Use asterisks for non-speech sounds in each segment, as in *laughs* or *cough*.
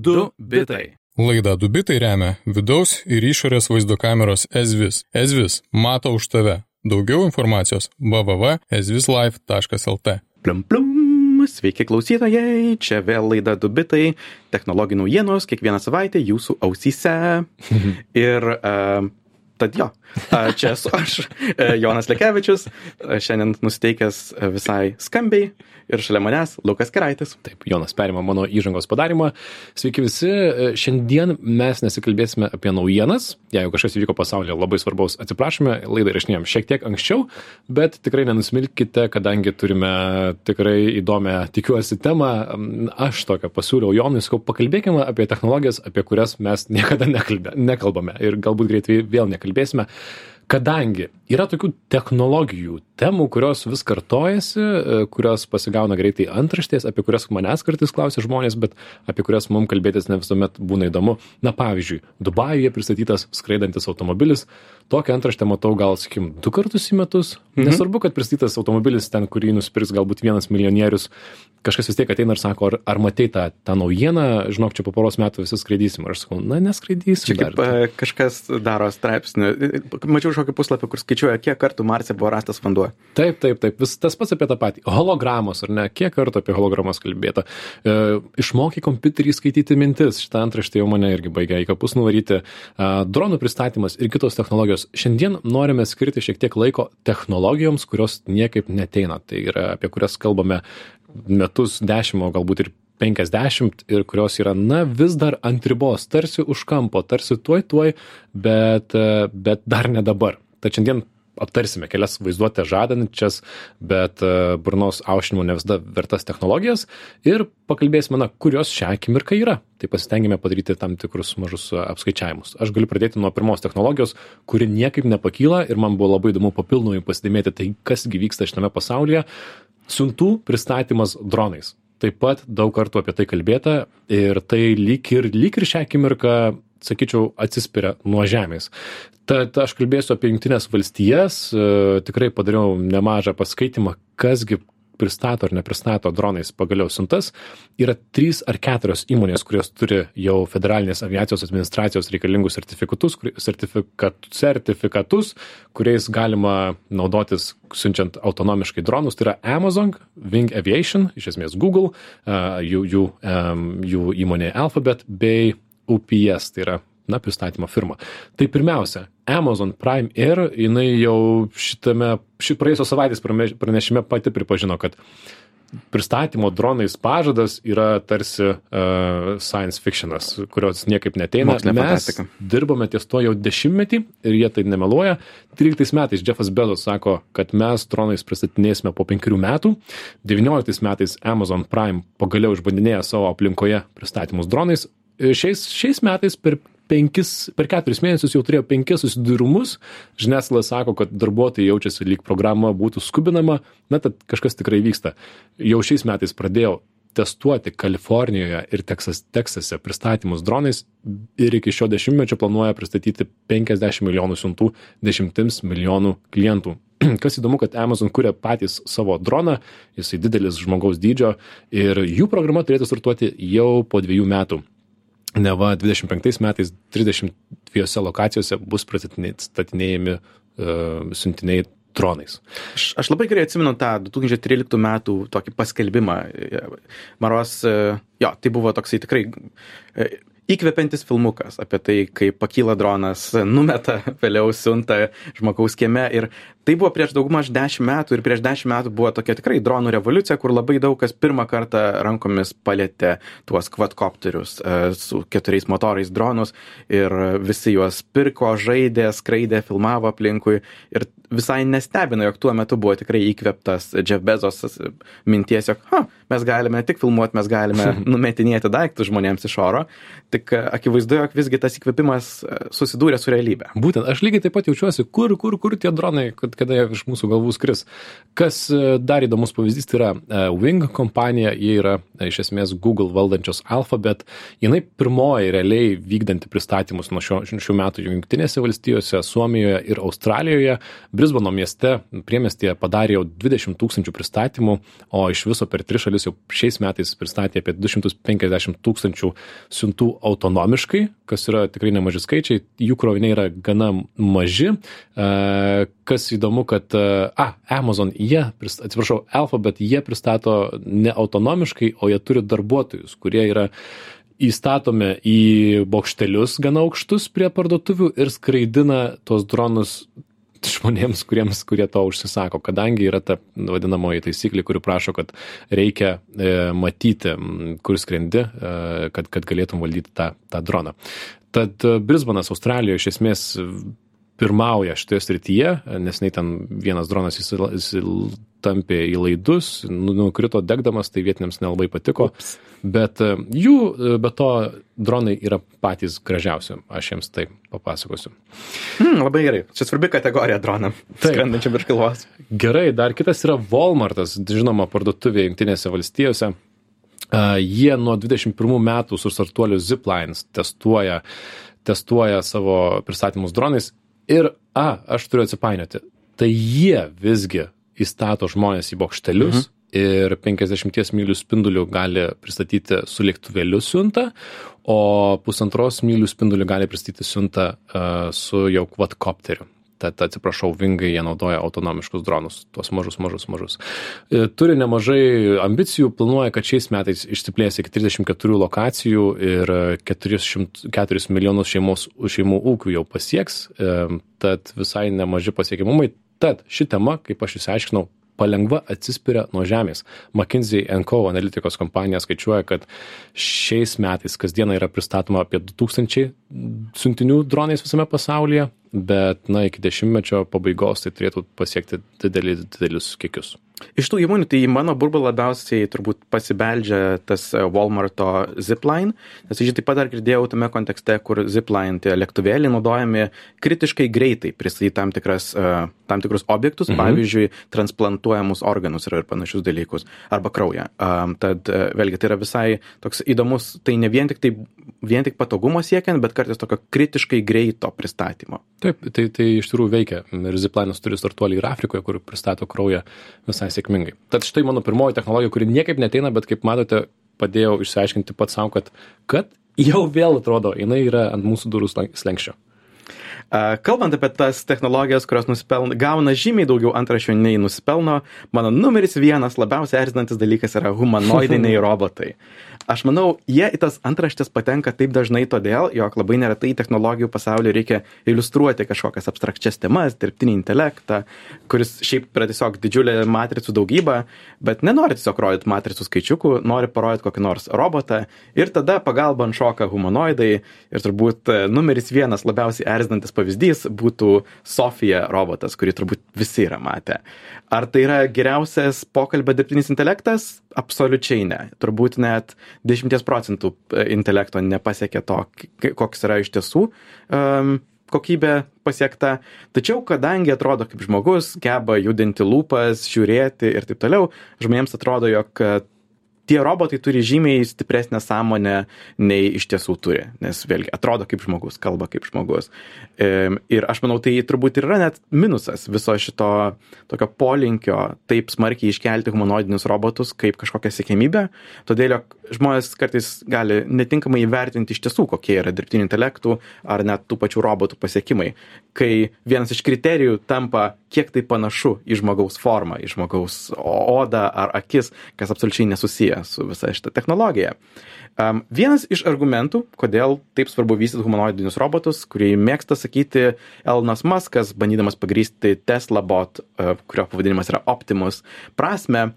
Du bitai. Laida Dubitai remia vidaus ir išorės vaizdo kameros Ezvis. Ezvis mato už tave. Daugiau informacijos www.ezvislife.lt. Plium, plium. Sveiki klausytojai, čia vėl laida Dubitai, technologijų naujienos kiekvieną savaitę jūsų ausyse. *laughs* Ir uh, tad jo, uh, čia esu aš, uh, Jonas Lekevičius, šiandien nusteikęs visai skambiai ir šalia manęs Lukas Keraitis. Taip, Jonas perima mano įžangos padarimą. Sveiki visi, šiandien mes nesikalbėsime apie naujienas. Jeigu kažkas įvyko pasaulyje labai svarbaus, atsiprašome, laidą įrašinėjom šiek tiek anksčiau, bet tikrai nenusmilkite, kadangi turime tikrai įdomią, tikiuosi, temą. Aš tokią pasiūliau Jonui, sakau, pakalbėkime apie technologijas, apie kurias mes niekada nekalbė, nekalbame ir galbūt greitai vėl nekalbėsime kadangi yra tokių technologijų temų kurios vis kartojasi e, kurios pasigauna greitai antraštės apie kurias manęs kartais klausia žmonės bet apie kurias mum kalbėtis ne visuomet būna įdomu. Na pavyzdžiui dubajuje pristatytas skraidantis automobilis. Tokią antraštę matau gal sakykim du kartus į metus. Mhm. nesvarbu kad pristatytas automobilis ten kurį nusipirks galbūt vienas milijonierius kažkas vis tiek ateina ir sako ar ar matei tą tą naujieną? Žinok čia po poros metų visi skraidysim. Ir aš sakau na neskraidysim Čia kaip dar. uh, kažkas daro straipsnį. Mačiau kažkokį puslapį, kur skaičiuoja, kiek kartų Marse buvo rastas vanduo. Taip, taip, taip, vis tas pats apie tą patį. Hologramos, ar ne? Kiek kartų apie hologramas kalbėta? E, išmokai kompiuterį skaityti mintis. Šitą antraštę jau mane irgi baigia į kapus nuvaryti. E, dronų pristatymas ir kitos technologijos. Šiandien norime skirti šiek tiek laiko technologijoms, kurios niekaip neteina. Tai yra apie kurias kalbame metus, dešimt, o galbūt ir 50 ir kurios yra, na, vis dar ant ribos, tarsi už kampo, tarsi tuoj tuoj, bet, e, bet dar ne dabar. Tad šiandien aptarsime kelias vaizduotę žadančias, bet e, burnos aušinimo ne visada vertas technologijas ir pakalbėsime, na, kurios šią akimirką yra. Tai pasitengime padaryti tam tikrus mažus e, apskaičiavimus. Aš galiu pradėti nuo pirmos technologijos, kuri niekaip nepakyla ir man buvo labai įdomu papildomai pasidėmėti tai, kasgi vyksta šitame pasaulyje. Siuntų pristatymas dronais. Taip pat daug kartų apie tai kalbėta ir tai lyg ir, lyg ir šią akimirką, sakyčiau, atsispiria nuo žemės. Tad aš kalbėsiu apie Junktinės valstijas, e, tikrai padariau nemažą paskaitimą, kasgi pristato ar nepristato dronais pagaliau siuntas. Yra trys ar keturios įmonės, kurios turi jau federalinės aviacijos administracijos reikalingus sertifikatus, sertifikat, sertifikatus kuriais galima naudotis siunčiant autonomiškai dronus. Tai yra Amazon, Wing Aviation, iš esmės Google, a, jų, jų, jų įmonė Alphabet bei UPS, tai yra na, pristatymo firma. Tai pirmiausia, Amazon Prime Air, jinai jau šitame, ši praėjusios savaitės pranešime pati pripažino, kad pristatymo dronais pažadas yra tarsi uh, science fictionas, kurios niekaip neteina. Mokslinė Mes fantastika. dirbame ties to jau dešimtmetį ir jie tai nemeluoja. 13 metais Jeffas Bezos sako, kad mes dronais pristatinėsime po penkerių metų. 19 metais Amazon Prime pagaliau išbandinėja savo aplinkoje pristatymus dronais. Ir Šiais, šiais metais per penkis, per keturis mėnesius jau turėjo penkis susidūrimus. Žiniasklaida sako, kad darbuotojai jaučiasi lyg programa būtų skubinama. Na, tad kažkas tikrai vyksta. Jau šiais metais pradėjau testuoti Kalifornijoje ir Teksas, Teksase pristatymus dronais ir iki šio dešimtmečio planuoja pristatyti 50 milijonų siuntų dešimtims milijonų klientų. *clears throat* Kas įdomu, kad Amazon kuria patys savo droną, jisai didelis žmogaus dydžio ir jų programa turėtų startuoti jau po dviejų metų. Neva 25 metais 32 lokacijose bus pristatinėjami uh, siuntiniai dronais. Aš, aš labai gerai atsimenu tą 2013 metų tokį paskelbimą. Maros, e, jo, tai buvo toksai tikrai e, įkvepiantis filmukas apie tai, kaip pakyla dronas, numeta *laughs* vėliau siunta žmogaus kieme. Ir tai buvo prieš daugmaž 10 metų ir prieš 10 metų buvo tokia tikrai dronų revoliucija, kur labai daug kas pirmą kartą rankomis palėtė tuos kvadkopterius e, su keturiais motorais dronus ir visi juos pirko, žaidė, skraidė, filmavo aplinkui. Ir visai nestebino, jog tuo metu buvo tikrai įkveptas Jeff Bezos minties, jog ha, mes galime tik filmuoti, mes galime *laughs* numetinėti daiktus žmonėms iš oro. Tik e, akivaizdu, jog visgi tas įkvėpimas e, susidūrė su realybė. Būtent, aš lygiai taip pat jaučiuosi, kur, kur, kur tie dronai, kad kada jie virš mūsų galvų skris. Kas e, dar įdomus pavyzdys, tai yra e, Wing kompanija, jie yra e, iš esmės Google valdančios Alphabet, jinai pirmoji realiai vykdanti pristatymus nuo šio, šių metų Junktinėse valstijose, Suomijoje ir Australijoje. Brisbano mieste, priemestėje padarė jau 20 tūkstančių pristatymų, o iš viso per tris šalis jau šiais metais pristatė apie 250 tūkstančių siuntų autonomiškai, kas yra tikrai nemaži skaičiai, jų kroviniai yra gana maži. Kas įdomu, kad, e, a, Amazon, jie, atsiprašau, Alphabet, jie pristato ne autonomiškai, o jie turi darbuotojus, kurie yra įstatomi į bokštelius gana aukštus prie parduotuvių ir skraidina tuos dronus žmonėms, kuriems, kurie to užsisako, kadangi yra ta vadinamoji taisyklė, kuri prašo, kad reikia e, matyti, kur skrendi, e, kad, kad galėtum valdyti tą, tą droną. Tad e, Brisbanas Australijoje iš esmės pirmauja šitoje srityje, nes nei ten vienas dronas įsitampė į laidus, nu, nukrito degdamas, tai vietiniams nelabai patiko. Ups. Bet e, jų, e, be to, dronai yra patys gražiausi, aš jiems tai papasakosiu. Hmm, labai gerai, čia svarbi kategorija dronam, skrendančiam virš galvos. Gerai, dar kitas yra Walmartas, žinoma, parduotuvė Junktinėse valstijose. Uh, jie nuo 21 metų su startuoliu Ziplines testuoja, testuoja savo pristatymus dronais Ir, a, aš turiu atsipainioti, tai jie visgi įstato žmonės į bokštelius mhm. ir 50 mylių spindulių gali pristatyti su lėktuvėliu siuntą, o pusantros mylių spindulių gali pristatyti siuntą uh, su jau quadcopteriu tad atsiprašau vingai jie naudoja autonomiškus dronus tuos mažus mažus mažus e, turi nemažai ambicijų planuoja kad šiais metais išsiplės iki trisdešim keturių lokacijų ir keturis šimt keturis milijonus šeimos šeimų ūkių jau pasieks e, tad visai nemaži pasiekiamumai tad ši tema kaip aš išsiaiškinau palengva atsispiria nuo žemės. McKinsey Co. analitikos kompanija skaičiuoja, kad šiais metais kasdieną yra pristatoma apie 2000 siuntinių dronais visame pasaulyje, bet na, iki dešimtmečio pabaigos tai turėtų pasiekti didelį, didelius kiekius. Iš tų įmonių, tai į mano burbulą labiausiai turbūt pasibeldžia tas e, Walmarto Zipline, nes aš jį taip pat dar girdėjau tame kontekste, kur Zipline tie lėktuvėliai naudojami kritiškai greitai pristatyti tam, tikras, e, tam tikrus objektus, mhm. pavyzdžiui, transplantuojamus organus ir, panašius dalykus, arba kraują. Um, tad e, vėlgi tai yra visai toks įdomus, tai ne vien tik, tai, vien tik patogumo siekiant, bet kartais tokio kritiškai greito pristatymo. Taip, tai, tai iš tikrųjų veikia. Ir Ziplanas turi startuolį ir Afrikoje, kur pristato kraują visai sėkmingai. Tad štai mano pirmoji technologija, kuri niekaip neteina, bet kaip matote, padėjau išsiaiškinti pats savo, kad, kad jau vėl atrodo, jinai yra ant mūsų durų slengščio. Kalbant apie tas technologijas, kurios nusipelno, gauna žymiai daugiau antrašių nei nusipelno, mano numeris vienas labiausiai erzinantis dalykas yra humanoidiniai *laughs* robotai. Aš manau, jie į tas antraštės patenka taip dažnai todėl, jog labai neretai technologijų pasaulyje reikia iliustruoti kažkokias abstrakčias temas, dirbtinį intelektą, kuris šiaip yra tiesiog didžiulė matricų daugyba, bet nenori tiesiog rodyti matricų skaičiukų, nori parodyti kokį nors robotą ir tada pagalba ant šoka humanoidai ir turbūt e, numeris vienas labiausiai erzinantis pavyzdys būtų Sofija robotas, kurį turbūt visi yra matę. Ar tai yra geriausias pokalbio dirbtinis intelektas? Absoliučiai ne. Turbūt net 10 procentų e, intelekto nepasiekia to, koks yra iš tiesų um, kokybė pasiekta. Tačiau, kadangi atrodo kaip žmogus, geba judinti lūpas, žiūrėti ir taip toliau, žmonėms atrodo, jog tie robotai turi žymiai stipresnę sąmonę nei iš tiesų turi, nes vėlgi atrodo kaip žmogus, kalba kaip žmogus. Ir aš manau, tai turbūt ir yra net minusas viso šito tokio polinkio taip smarkiai iškelti humanoidinius robotus kaip kažkokią sėkmybę, todėl jog žmonės kartais gali netinkamai įvertinti iš tiesų, kokie yra dirbtinių intelektų ar net tų pačių robotų pasiekimai, kai vienas iš kriterijų tampa, kiek tai panašu į žmogaus formą, į žmogaus odą ar akis, kas absoliučiai nesusiję su visa šita technologija. Um, vienas iš argumentų, kodėl taip svarbu vystyti humanoidinius robotus, kurį mėgsta sakyti Elonas Muskas, bandydamas pagrysti Tesla bot, uh, kurio pavadinimas yra Optimus, prasme,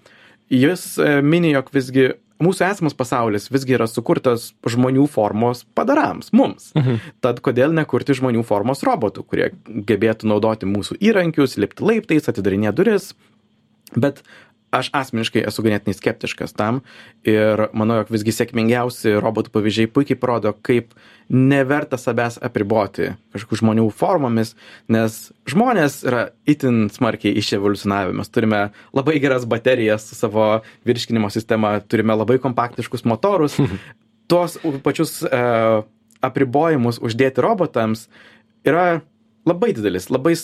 jis uh, mini, jog visgi mūsų esamas pasaulis visgi yra sukurtas žmonių formos padarams, mums. Mhm. Tad kodėl nekurti žmonių formos robotų, kurie gebėtų naudoti mūsų įrankius, lipti laiptais, atidarinėti duris, bet aš asmeniškai esu ganėtinai skeptiškas tam ir manau jog visgi sėkmingiausi robotų pavyzdžiai puikiai parodo kaip neverta savęs apriboti kažkokių žmonių formomis nes žmonės yra itin smarkiai iševoliucionavę mes turime labai geras baterijas su savo virškinimo sistema turime labai kompaktiškus motorus. *laughs* Tuos pačius e, apribojimus uždėti robotams yra labai didelis labai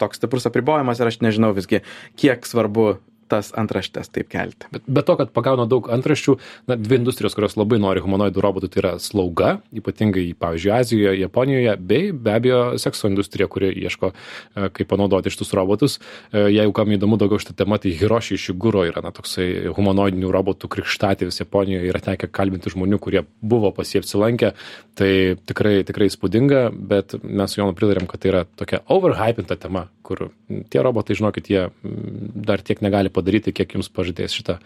toks stiprus apribojimas ir aš nežinau visgi kiek svarbu tas antraštes taip kelti. Bet be to, kad pagauna daug antraščių, na, dvi industrijos, kurios labai nori humanoidų robotų, tai yra slauga, ypatingai, pavyzdžiui, Azijoje, Japonijoje, bei be abejo sekso industrija, kuri ieško, e, kaip panaudoti šitus robotus. E, jeigu kam įdomu daugiau šitą temą, tai Hiroshi Shiguro yra, na, toksai humanoidinių robotų krikštatėvis Japonijoje, yra tekę kalbinti žmonių, kurie buvo pas jį apsilankę, tai tikrai, tikrai įspūdinga, bet mes su Jonu pritarėm, kad tai yra tokia overhypinta tema, kur tie robotai, žinokit, jie dar tiek negali padaryti padaryti, kiek jums pažadės šitą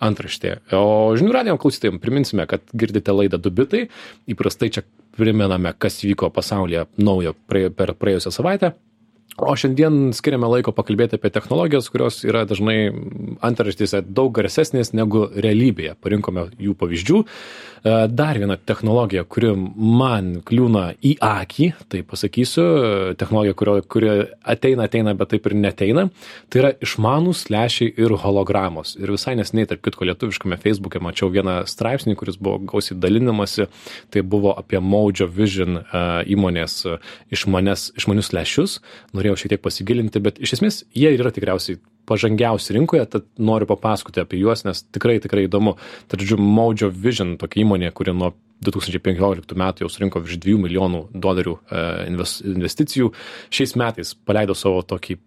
antraštė. O žinių radijo klausytėjim priminsime, kad girdite laidą Dubitai. Įprastai čia primename, kas vyko pasaulyje naujo per praėjusią savaitę. O šiandien skiriame laiko pakalbėti apie technologijas, kurios yra dažnai antraštėse daug garsesnės negu realybėje. Parinkome jų pavyzdžių. E, dar viena technologija, kuri man kliūna į akį, tai pasakysiu, technologija, kurio, kuri ateina, ateina, bet taip ir neteina, tai yra išmanus lešiai ir hologramos. Ir visai nesnei, tarp kitko, lietuviškame Facebook'e mačiau vieną straipsnį, kuris buvo gausiai dalinamasi, tai buvo apie Mojo Vision e, įmonės išmanės, išmanius lešius. Norėjau šiek tiek pasigilinti, bet iš esmės jie yra tikriausiai pažangiausi rinkoje, tad noriu papasakoti apie juos, nes tikrai, tikrai įdomu. Tad, žodžiu, Mojo Vision, tokia įmonė, kuri nuo 2015 metų jau surinko virš 2 milijonų dolerių e, investicijų. Šiais metais paleido savo tokį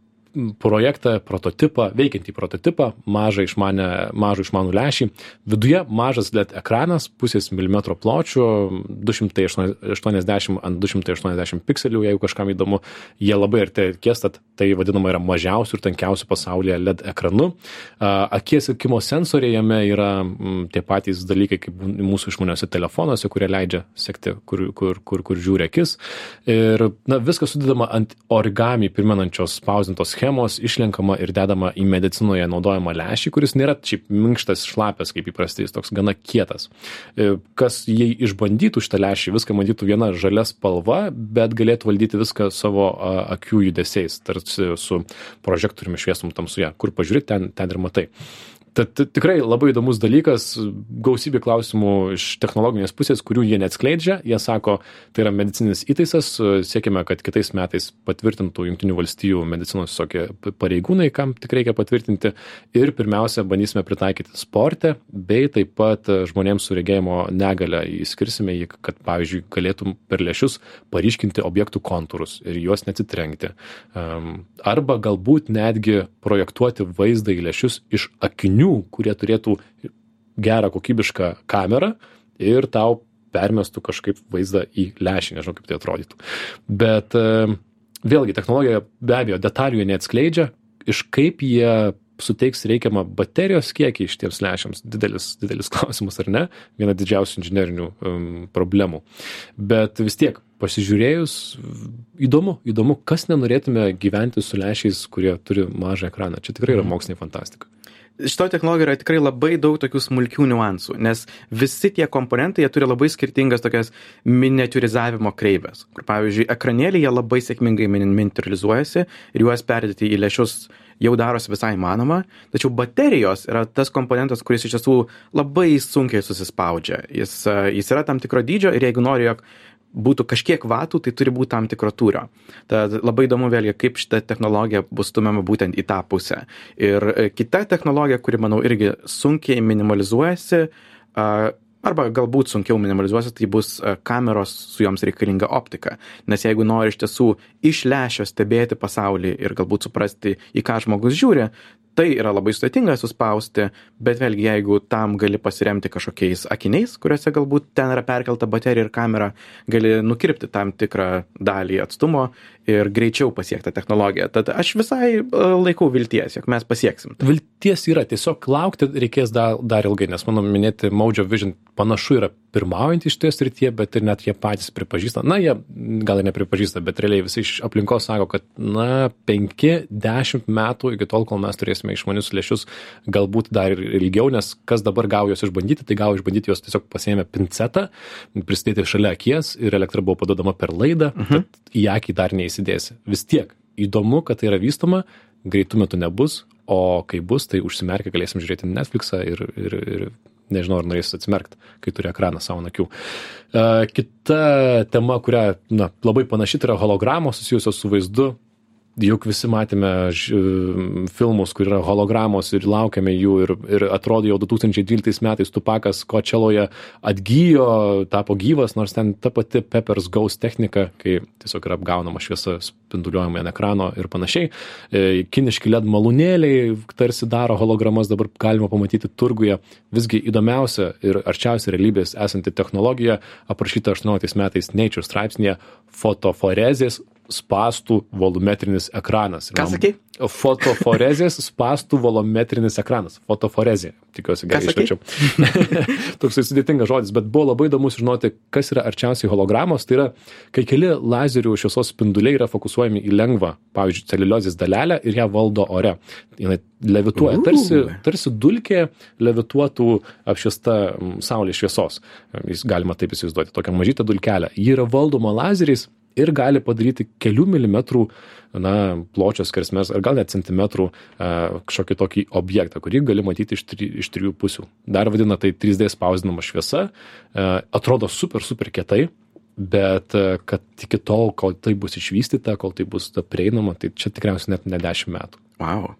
projektą, prototipą, veikiantį prototipą, mažą išmanę, mažą išmanų lęšį. Viduje mažas LED ekranas, pusės milimetro pločio, 280 ant 280 pikselių, jeigu kažkam įdomu. Jie labai arti akies, tad tai vadinama yra mažiausių ir tankiausių pasaulyje LED ekranu. Akies akimo sensoriai jame yra tie patys dalykai kaip mūsų išmaniuose telefonuose, kurie leidžia sekti, kur, kur, kur, kur žiūri akis. Ir na, viskas sudedama ant origami primenančios spausdintos schemos išlenkama ir dedama į medicinoje naudojamą lęšį, kuris nėra šiaip minkštas, šlapės, kaip įprastai, jis toks gana kietas. E, kas jei išbandytų šitą lęšį, viską matytų viena žalia spalva, bet galėtų valdyti viską savo akių judesiais, tarsi su prožektoriumi šviesum tamsuje. Kur pažiūrėti, ten, ten ir matai. Tad tikrai labai įdomus dalykas, gausybė klausimų iš technologinės pusės, kurių jie neatskleidžia. Jie sako, tai yra medicininis įtaisas, siekime, kad kitais metais patvirtintų Junktinių valstybių medicinos visokie pareigūnai, kam tik reikia patvirtinti. Ir pirmiausia, bandysime pritaikyti sporte, bei taip pat žmonėms su regėjimo negale įskirsime jį, kad, pavyzdžiui, galėtum per lėšius paryškinti objektų kontūrus ir juos neatsitrenkti. Arba galbūt netgi projektuoti vaizdą į lėšius iš akinių žmonių, kurie turėtų gerą kokybišką kamerą ir tau permestų kažkaip vaizdą į lęšį, nežinau kaip tai atrodytų. Bet e, vėlgi technologija be abejo detalių jie neatskleidžia, iš kaip jie suteiks reikiamą baterijos kiekį šitiems lęšiams. Didelis, didelis *laughs* klausimas, ar ne? Viena didžiausių inžinierinių um, problemų. Bet vis tiek, pasižiūrėjus, įdomu, įdomu, kas nenorėtume gyventi su lęšiais, kurie turi mažą ekraną. Čia tikrai yra mhm. mokslinė fantastika šitoj technologijoj yra tikrai labai daug tokių smulkių niuansų nes visi tie komponentai jie turi labai skirtingas tokias miniatiūrizavimo kreives kur pavyzdžiui ekranėliai jie labai sėkmingai miniatiūrizuojasi ir juos perdėti į lęšius jau darosi visai įmanoma. Tačiau baterijos yra tas komponentas kuris iš tiesų labai sunkiai susispaudžia. Jis jis yra tam tikro dydžio ir jeigu nori jog būtų kažkiek vatų, tai turi būti tam tikro tūrio. Tad labai įdomu vėlgi, kaip šita technologija bus stumiama būtent į tą pusę. Ir e, kita technologija, kuri, manau, irgi sunkiai minimalizuojasi, arba galbūt sunkiau minimalizuosis, tai bus kameros su joms reikalinga optika. Nes jeigu nori iš tiesų iš lęšio stebėti pasaulį ir galbūt suprasti, į ką žmogus žiūri, tai yra labai sudėtinga suspausti bet vėlgi jeigu tam gali pasiremti kažkokiais akiniais kuriuose galbūt ten yra perkelta baterija ir kamera gali nukirpti tam tikrą dalį atstumo ir greičiau pasiekt tą technologiją. Tad aš visai e, laikau vilties jog mes pasieksim vilties yra tiesiog laukti reikės dar dar ilgai nes mano minėti Mojo Vision panašu yra pirmaujantys šitoje srityje, bet ir net jie patys pripažįsta, na, jie gal ir nepripažįsta, bet realiai visi iš aplinkos sako, kad, na, 5-10 metų iki tol, kol mes turėsime išmanius lėšius, galbūt dar ir ilgiau, nes kas dabar gavo juos išbandyti, tai gavo išbandyti juos tiesiog pasėmė pincetą, pristatyti šalia akies ir elektra buvo padodama per laidą, mhm. tad į akį dar neįsidėsi. Vis tiek įdomu, kad tai yra vystoma, greitų metų nebus, o kai bus, tai užsimerkę galėsim žiūrėti Netflixą ir, ir, ir nežinau, ar norės atsimerkti, kai turi ekraną savo akių. Uh, kita tema, kurią na, labai panaši, tai yra hologramos susijusios su vaizdu juk visi matėme filmus, kur yra hologramos ir laukiame jų ir, ir atrodo jau 2012 metais Tupakas Kočeloje atgyjo, tapo gyvas, nors ten ta pati Peppers Ghost technika, kai tiesiog yra apgaunama šviesa spinduliuojama ant ekrano ir panašiai. E, kiniški LED malūnėliai tarsi daro hologramas, dabar galima pamatyti turguje. Visgi įdomiausia ir arčiausia realybės esanti technologija aprašyta 18 metais Nature straipsnėje fotoforezės spastų volumetrinis ekranas. Ką sakei? Fotoforezės spastų volumetrinis ekranas. Fotoforezė. Tikiuosi gerai išverčiau. *laughs* Toks sudėtingas žodis, bet buvo labai įdomu sužinoti, kas yra arčiausiai hologramos. Tai yra, kai keli lazerių šviesos spinduliai yra fokusuojami į lengvą, pavyzdžiui, celiuliozės dalelę ir ją valdo ore. Jis levituoja, tarsi, tarsi dulkė levituotų apšviesta saulės šviesos. Jis galima taip įsivaizduoti, tokią mažytę dulkelę. Ji yra valdoma lazeriais ir gali padaryti kelių milimetrų na, pločio skersmės ar gal net centimetrų kažkokį tokį objektą, kurį gali matyti iš, tri, iš trijų pusių. Dar vadina tai 3D spausdinama šviesa, atrodo super, super kietai, bet kad iki tol, kol tai bus išvystyta, kol tai bus prieinama, tai čia tikriausiai net ne 10 metų. Wow.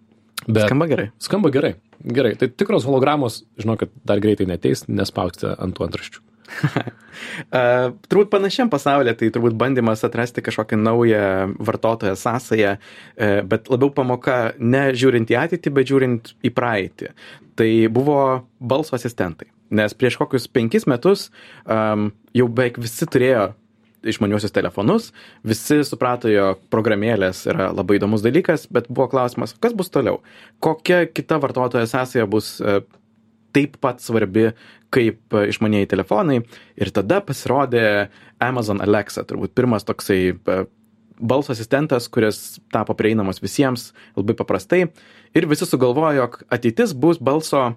Bet skamba gerai. Skamba gerai. Gerai. Tai tikros hologramos, žinokit, dar greitai neteis, nespauskite ant tų antraščių *laughs* uh, turbūt panašiam pasaulyje, tai turbūt bandymas atrasti kažkokią naują vartotoją sąsają, uh, bet labiau pamoka ne žiūrint į ateitį, bet žiūrint į praeitį. Tai buvo balso asistentai. Nes prieš kokius penkis metus um, jau beveik visi turėjo išmaniuosius telefonus, visi suprato, jog programėlės yra labai įdomus dalykas, bet buvo klausimas, kas bus toliau? Kokia kita vartotojo sąsaja bus uh, taip pat svarbi kaip išmanieji telefonai. Ir tada pasirodė Amazon Alexa, turbūt pirmas toksai e, balso asistentas, kuris tapo prieinamas visiems labai paprastai. Ir visi sugalvojo, jog ateitis bus balso,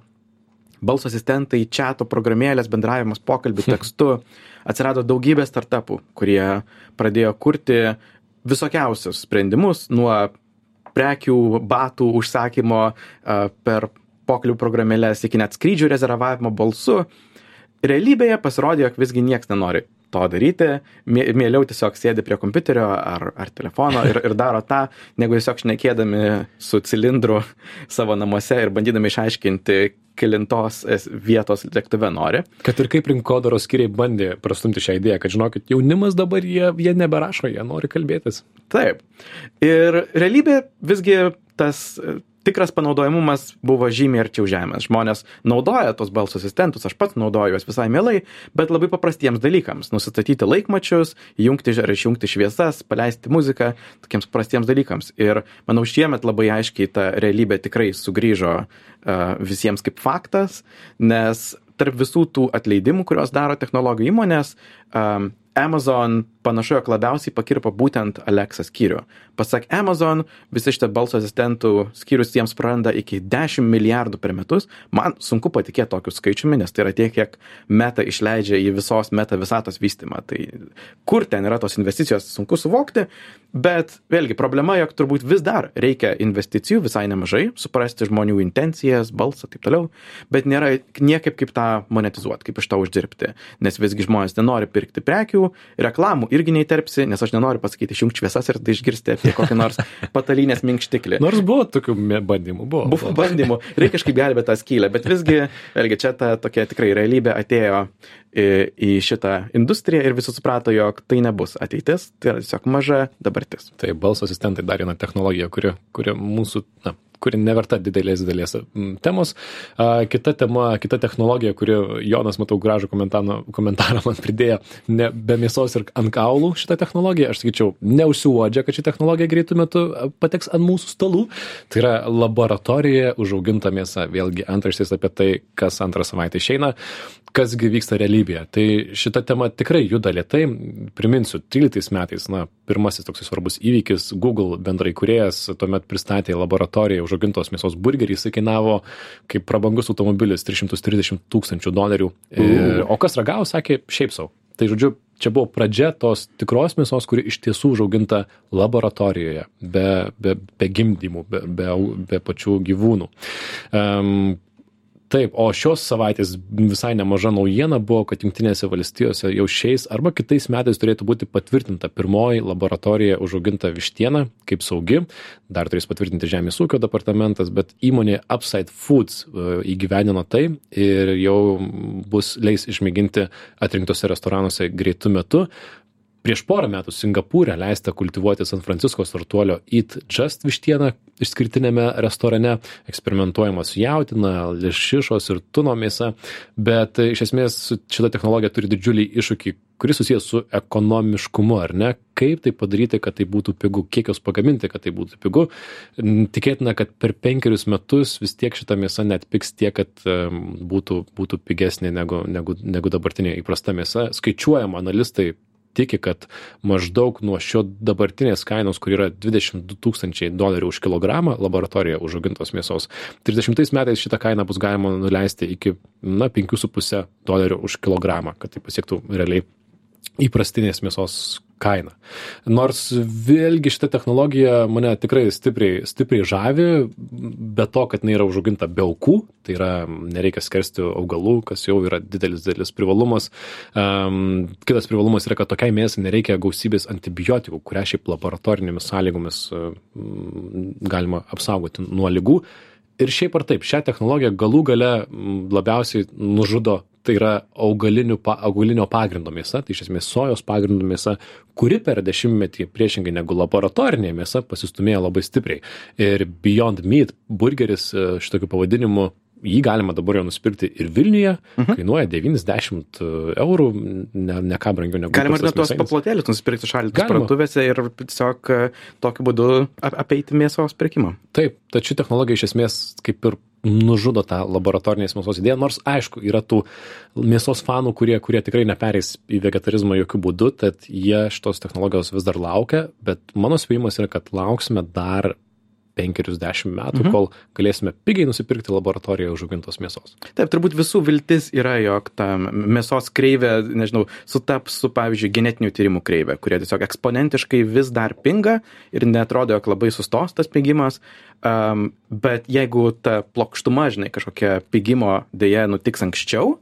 balso asistentai, čato programėlės, bendravimas pokalbių *laughs* tekstu. Atsirado daugybė startupų, kurie pradėjo kurti visokiausius sprendimus nuo prekių, batų užsakymo per pokalbių programėlės iki net skrydžių rezervavimo balsu. Realybėje pasirodė, jog visgi niekas nenori to daryti, mieliau tiesiog sėdi prie kompiuterio ar, ar telefono ir, ir daro tą, negu tiesiog šnekėdami su cilindru savo namuose ir bandydami išaiškinti, kilintos vietos lėktuve nori. Kad ir kaip rinkodaros skiriai bandė prastumti šią idėją, kad žinokit, jaunimas dabar jie, jie neberašo, jie nori kalbėtis. Taip. Ir realybė visgi tas tikras panaudojamumas buvo žymiai arčiau žemės. Žmonės naudoja tos balso asistentus, aš pats naudoju juos visai mielai, bet labai paprastiems dalykams - nusistatyti laikmačius, įjungti ar išjungti šviesas, paleisti muziką, tokiems paprastiems dalykams. Ir manau, šiemet labai aiškiai ta realybė tikrai sugrįžo visiems kaip faktas, nes tarp visų tų atleidimų, kuriuos daro technologijų įmonės, Amazon panašu, jog labiausiai pakirpo būtent Alexa skyrių. Pasak Amazon, visi šitie balso asistentų skyrius jiems praranda iki 10 milijardų per metus. Man sunku patikėti tokiu skaičiumi, nes tai yra tiek, kiek meta išleidžia į visos meta visatos vystimą. Tai kur ten yra tos investicijos, sunku suvokti, bet vėlgi problema, jog turbūt vis dar reikia investicijų visai nemažai, suprasti žmonių intencijas, balsą ir taip toliau, bet nėra niekaip kaip tą monetizuoti, kaip iš to uždirbti, nes visgi žmonės nenori pirkti prekių, reklamų irgi neįterpsi, nes aš nenoriu pasakyti išjungti šviesas ir tai išgirsti apie kokį nors patalynės minkštiklį. Nors buvo tokių bandymų, buvo. Buvo bandymų, reikia kažkaip gelbėti tą skylę, bet visgi, vėlgi, čia ta tokia tikrai realybė atėjo į, į šitą industriją ir visi suprato, jog tai nebus ateitis, tai yra tiesiog maža dabartis. Tai balso asistentai dar viena technologija, kuri, kuri mūsų, na, kuri neverta didelės mm, temos. Kita tema, kita technologija, kuri Jonas, matau, gražų komentarą, komentarą man pridėjo, ne, be mėsos ir ant kaulų šitą technologiją, aš sakyčiau, neužsiuodžia, kad ši technologija greitų metų pateks ant mūsų stalų. Tai yra laboratorija užauginta mėsa. Vėlgi antraštės apie tai, kas antrą savaitę išeina, kasgi vyksta realybėje. Tai šita tema tikrai juda lietai. Priminsiu, 13 metais, na, pirmasis toks svarbus įvykis, Google bendrai kuriejas tuomet pristatė laboratoriją užaugintos mėsos burgerį, jisai kainavo kaip prabangus automobilis 330 tūkstančių dolerių. Ir, o kas ragavo, sakė, šiaip savo. Tai žodžiu, čia buvo pradžia tos tikros mėsos, kuri iš tiesų užauginta laboratorijoje, be, be, be gimdymų, be, be, be pačių gyvūnų. Um, taip o šios savaitės visai nemaža naujiena buvo kad jungtinėse valstijose jau šiais arba kitais metais turėtų būti patvirtinta pirmoji laboratorijoje užauginta vištiena kaip saugi. Dar turės patvirtinti žemės ūkio departamentas bet įmonė upside foods e, įgyvendino tai ir jau bus leis išmėginti atrinktuose restoranuose greitu metu prieš porą metų singapūre leista kultivuoti san francisko startuolio eat just vištieną išskirtiniame restorane. Eksperimentuojama su jautiena lašišos ir tuno mėsa. Bet iš esmės šita technologija turi didžiulį iššūkį kuris susijęs su ekonomiškumu ar ne? Kaip tai padaryti kad tai būtų pigu? Kiek jos pagaminti kad tai būtų pigu? Tikėtina kad per penkerius metus vis tiek šita mėsa neatpigs tiek kad būtų būtų pigesnė negu negu negu dabartinė įprasta mėsa. Skaičiuojama analistai tiki kad maždaug nuo šio dabartinės kainos kur yra dvidešim du tūkstančiai dolerių už kilogramą laboratorijoje užaugintos mėsos. trisdešimtais metais šitą kainą bus galima nuleisti iki na penkių su puse dolerių už kilogramą kad tai pasiektų realiai įprastinės mėsos kainą. Nors vėlgi šita technologija mane tikrai stipriai, stipriai žavi, be to, kad jinai yra užauginta be aukų, tai yra nereikia skersti augalų, kas jau yra didelis, didelis privalumas. Um, kitas privalumas yra, kad tokiai mėsai nereikia gausybės antibiotikų, kurią šiaip laboratorinėmis sąlygomis um, galima apsaugoti nuo lygų. Ir šiaip ar taip, šią technologiją galų gale labiausiai nužudo tai yra augalinių pa augalinio pagrindo mėsa tai iš esmės sojos pagrindo mėsa kuri per dešimtmetį priešingai negu laboratorinė mėsa pasistūmėjo labai stipriai. Ir beyond meat burgeris e, šitokiu pavadinimu jį galima dabar jau nusipirkti ir Vilniuje, mhm. kainuoja 90 eurų, ne, ne ką brangiau negu. Galima ir net tuos paplotėlius nusipirkti šaldytus parduotuvėse ir tiesiog e, tokiu būdu apeiti mėsos pirkimą. Taip, tačiau technologija iš esmės kaip ir nužudo tą laboratorinės mėsos idėją, nors aišku, yra tų mėsos fanų, kurie, kurie tikrai nepereis į vegetarizmą jokių būdų, tad jie šitos technologijos vis dar laukia, bet mano spėjimas yra, kad lauksime dar penkerius dešimt metų, mhm. kol galėsime pigiai nusipirkti laboratorijoje užaugintos mėsos. Taip, turbūt visų viltis yra, jog ta mėsos kreivė, nežinau, sutaps su, pavyzdžiui, genetinių tyrimų kreivė, kurie tiesiog eksponentiškai vis dar pinga ir netrodo, jog labai sustos tas pigimas. Um, bet jeigu ta plokštuma, žinai, kažkokia pigimo dėja nutiks anksčiau,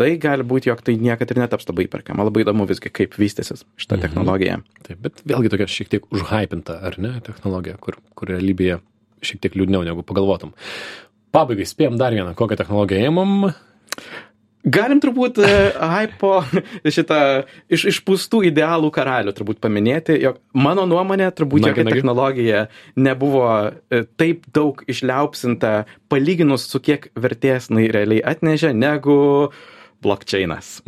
tai gali būti, jog tai niekad ir netaps labai įperkama. Labai įdomu visgi, kaip vystysis šitą mhm. technologiją. Taip, bet vėlgi tokia šiek tiek užhypinta, ar ne, technologija, kur, kur realybėje šiek tiek liūdniau negu pagalvotum. Pabaigai spėjom dar vieną, kokią technologiją ėmam. Galim turbūt uh, hypo *laughs* šitą iš, išpūstų idealų karalių turbūt paminėti, jog mano nuomonė turbūt nagi, jokia nagi. technologija nebuvo uh, taip daug išliaupsinta palyginus su kiek vertės jinai realiai atnešė, negu uh, blokčeinas.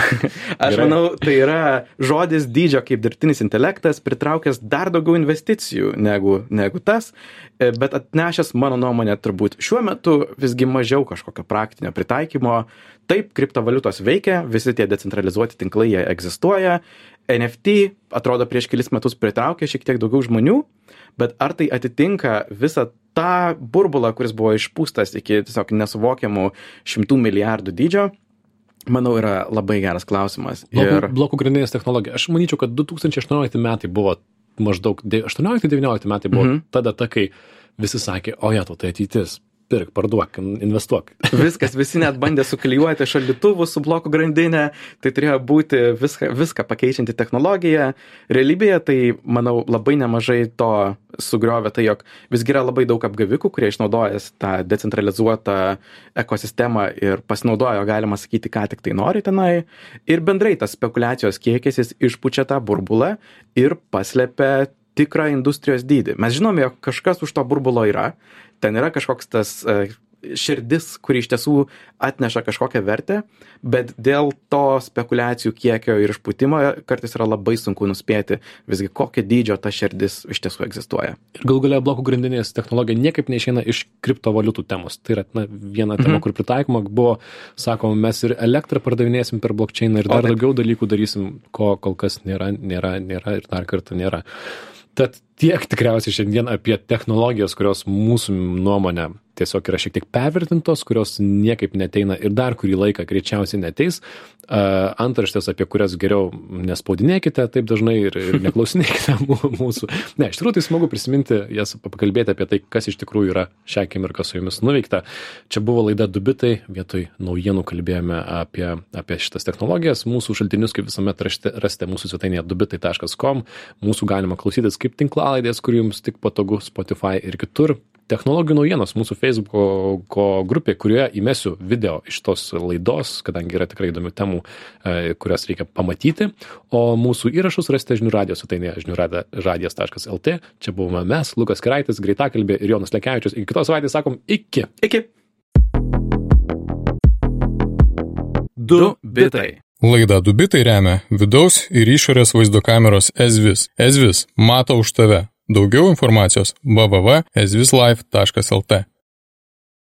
*laughs* Aš manau, tai yra žodis dydžio kaip dirbtinis intelektas, pritraukęs dar daugiau investicijų negu, negu tas, e, bet atnešęs, mano nuomonė, turbūt šiuo metu visgi mažiau kažkokio praktinio pritaikymo. Taip, kriptovaliutos veikia, visi tie decentralizuoti tinklai jie egzistuoja, NFT atrodo prieš kelis metus pritraukė šiek tiek daugiau žmonių, bet ar tai atitinka visą tą burbulą, kuris buvo išpūstas iki tiesiog nesuvokiamų šimtų milijardų dydžio, Manau, yra labai geras klausimas. Blokų, ir... blokų grandinės technologija. Aš manyčiau, kad 2018 metai buvo maždaug 18-19 metai buvo mm -hmm. ta data, kai visi sakė, o ja, tai ateitis pirk, parduok, investuok. *laughs* Viskas, visi net bandė suklijuoti šaldytuvus su blokų grandinė, tai turėjo būti viską, viską pakeičianti technologija. Realybėje tai, manau, labai nemažai to sugriovė tai, jog visgi yra labai daug apgavikų, kurie išnaudojęs tą decentralizuotą ekosistemą ir pasinaudojo, galima sakyti, ką tik tai nori tenai. Ir bendrai tas spekulacijos kiekis jis išpučia tą burbulą ir paslepia tikrą industrijos dydį. Mes žinome, jog kažkas už to burbulo yra, ten yra kažkoks tas e, širdis, kuri iš tiesų atneša kažkokią vertę, bet dėl to spekulacijų kiekio ir išpūtimo kartais yra labai sunku nuspėti visgi kokio dydžio ta širdis iš tiesų egzistuoja. Ir gal galia blokų grandinės technologija niekaip neišeina iš kriptovaliutų temos. Tai yra na, viena tema, mhm. kur pritaikoma buvo, sakom, mes ir elektrą pardavinėsim per blokčainą ir dar o, daugiau dalykų darysim, ko kol kas nėra, nėra, nėra ir dar kartą nėra. Tad tiek tikriausiai šiandien apie technologijas, kurios mūsų nuomonė tiesiog yra šiek tiek pervertintos, kurios niekaip neteina ir dar kurį laiką greičiausiai neteis. Antraštės, apie kurias geriau nespaudinėkite taip dažnai ir, ir neklausinėkite *laughs* mūsų. Ne, iš tikrųjų tai smagu prisiminti, jas pakalbėti apie tai, kas iš tikrųjų yra šią akimirką su jumis nuveikta. Čia buvo laida Dubitai, vietoj naujienų kalbėjome apie, apie šitas technologijas. Mūsų šaltinius, kaip visuomet, rasite mūsų svetainėje dubitai.com. Mūsų galima klausytis kaip tinklalaidės, kur jums tik patogu Spotify ir kitur technologijų naujienos mūsų feisbuko grupė kurioje įmesiu video iš tos laidos kadangi yra tikrai įdomių temų e, kurias reikia pamatyti. O mūsų įrašus rasite žinių radijo svetainėje žinių rada radijas taškas lt čia buvome mes lukas keraitis greitakalbė ir jonas lekevičius. Iki kitos savaitės sakom iki. Iki. Du bitai. Laida Dubitai remia vidaus ir išorės vaizdo kameros Ezvis. Ezvis mato už tave. Daugiau informacijos www.ezvislife.lt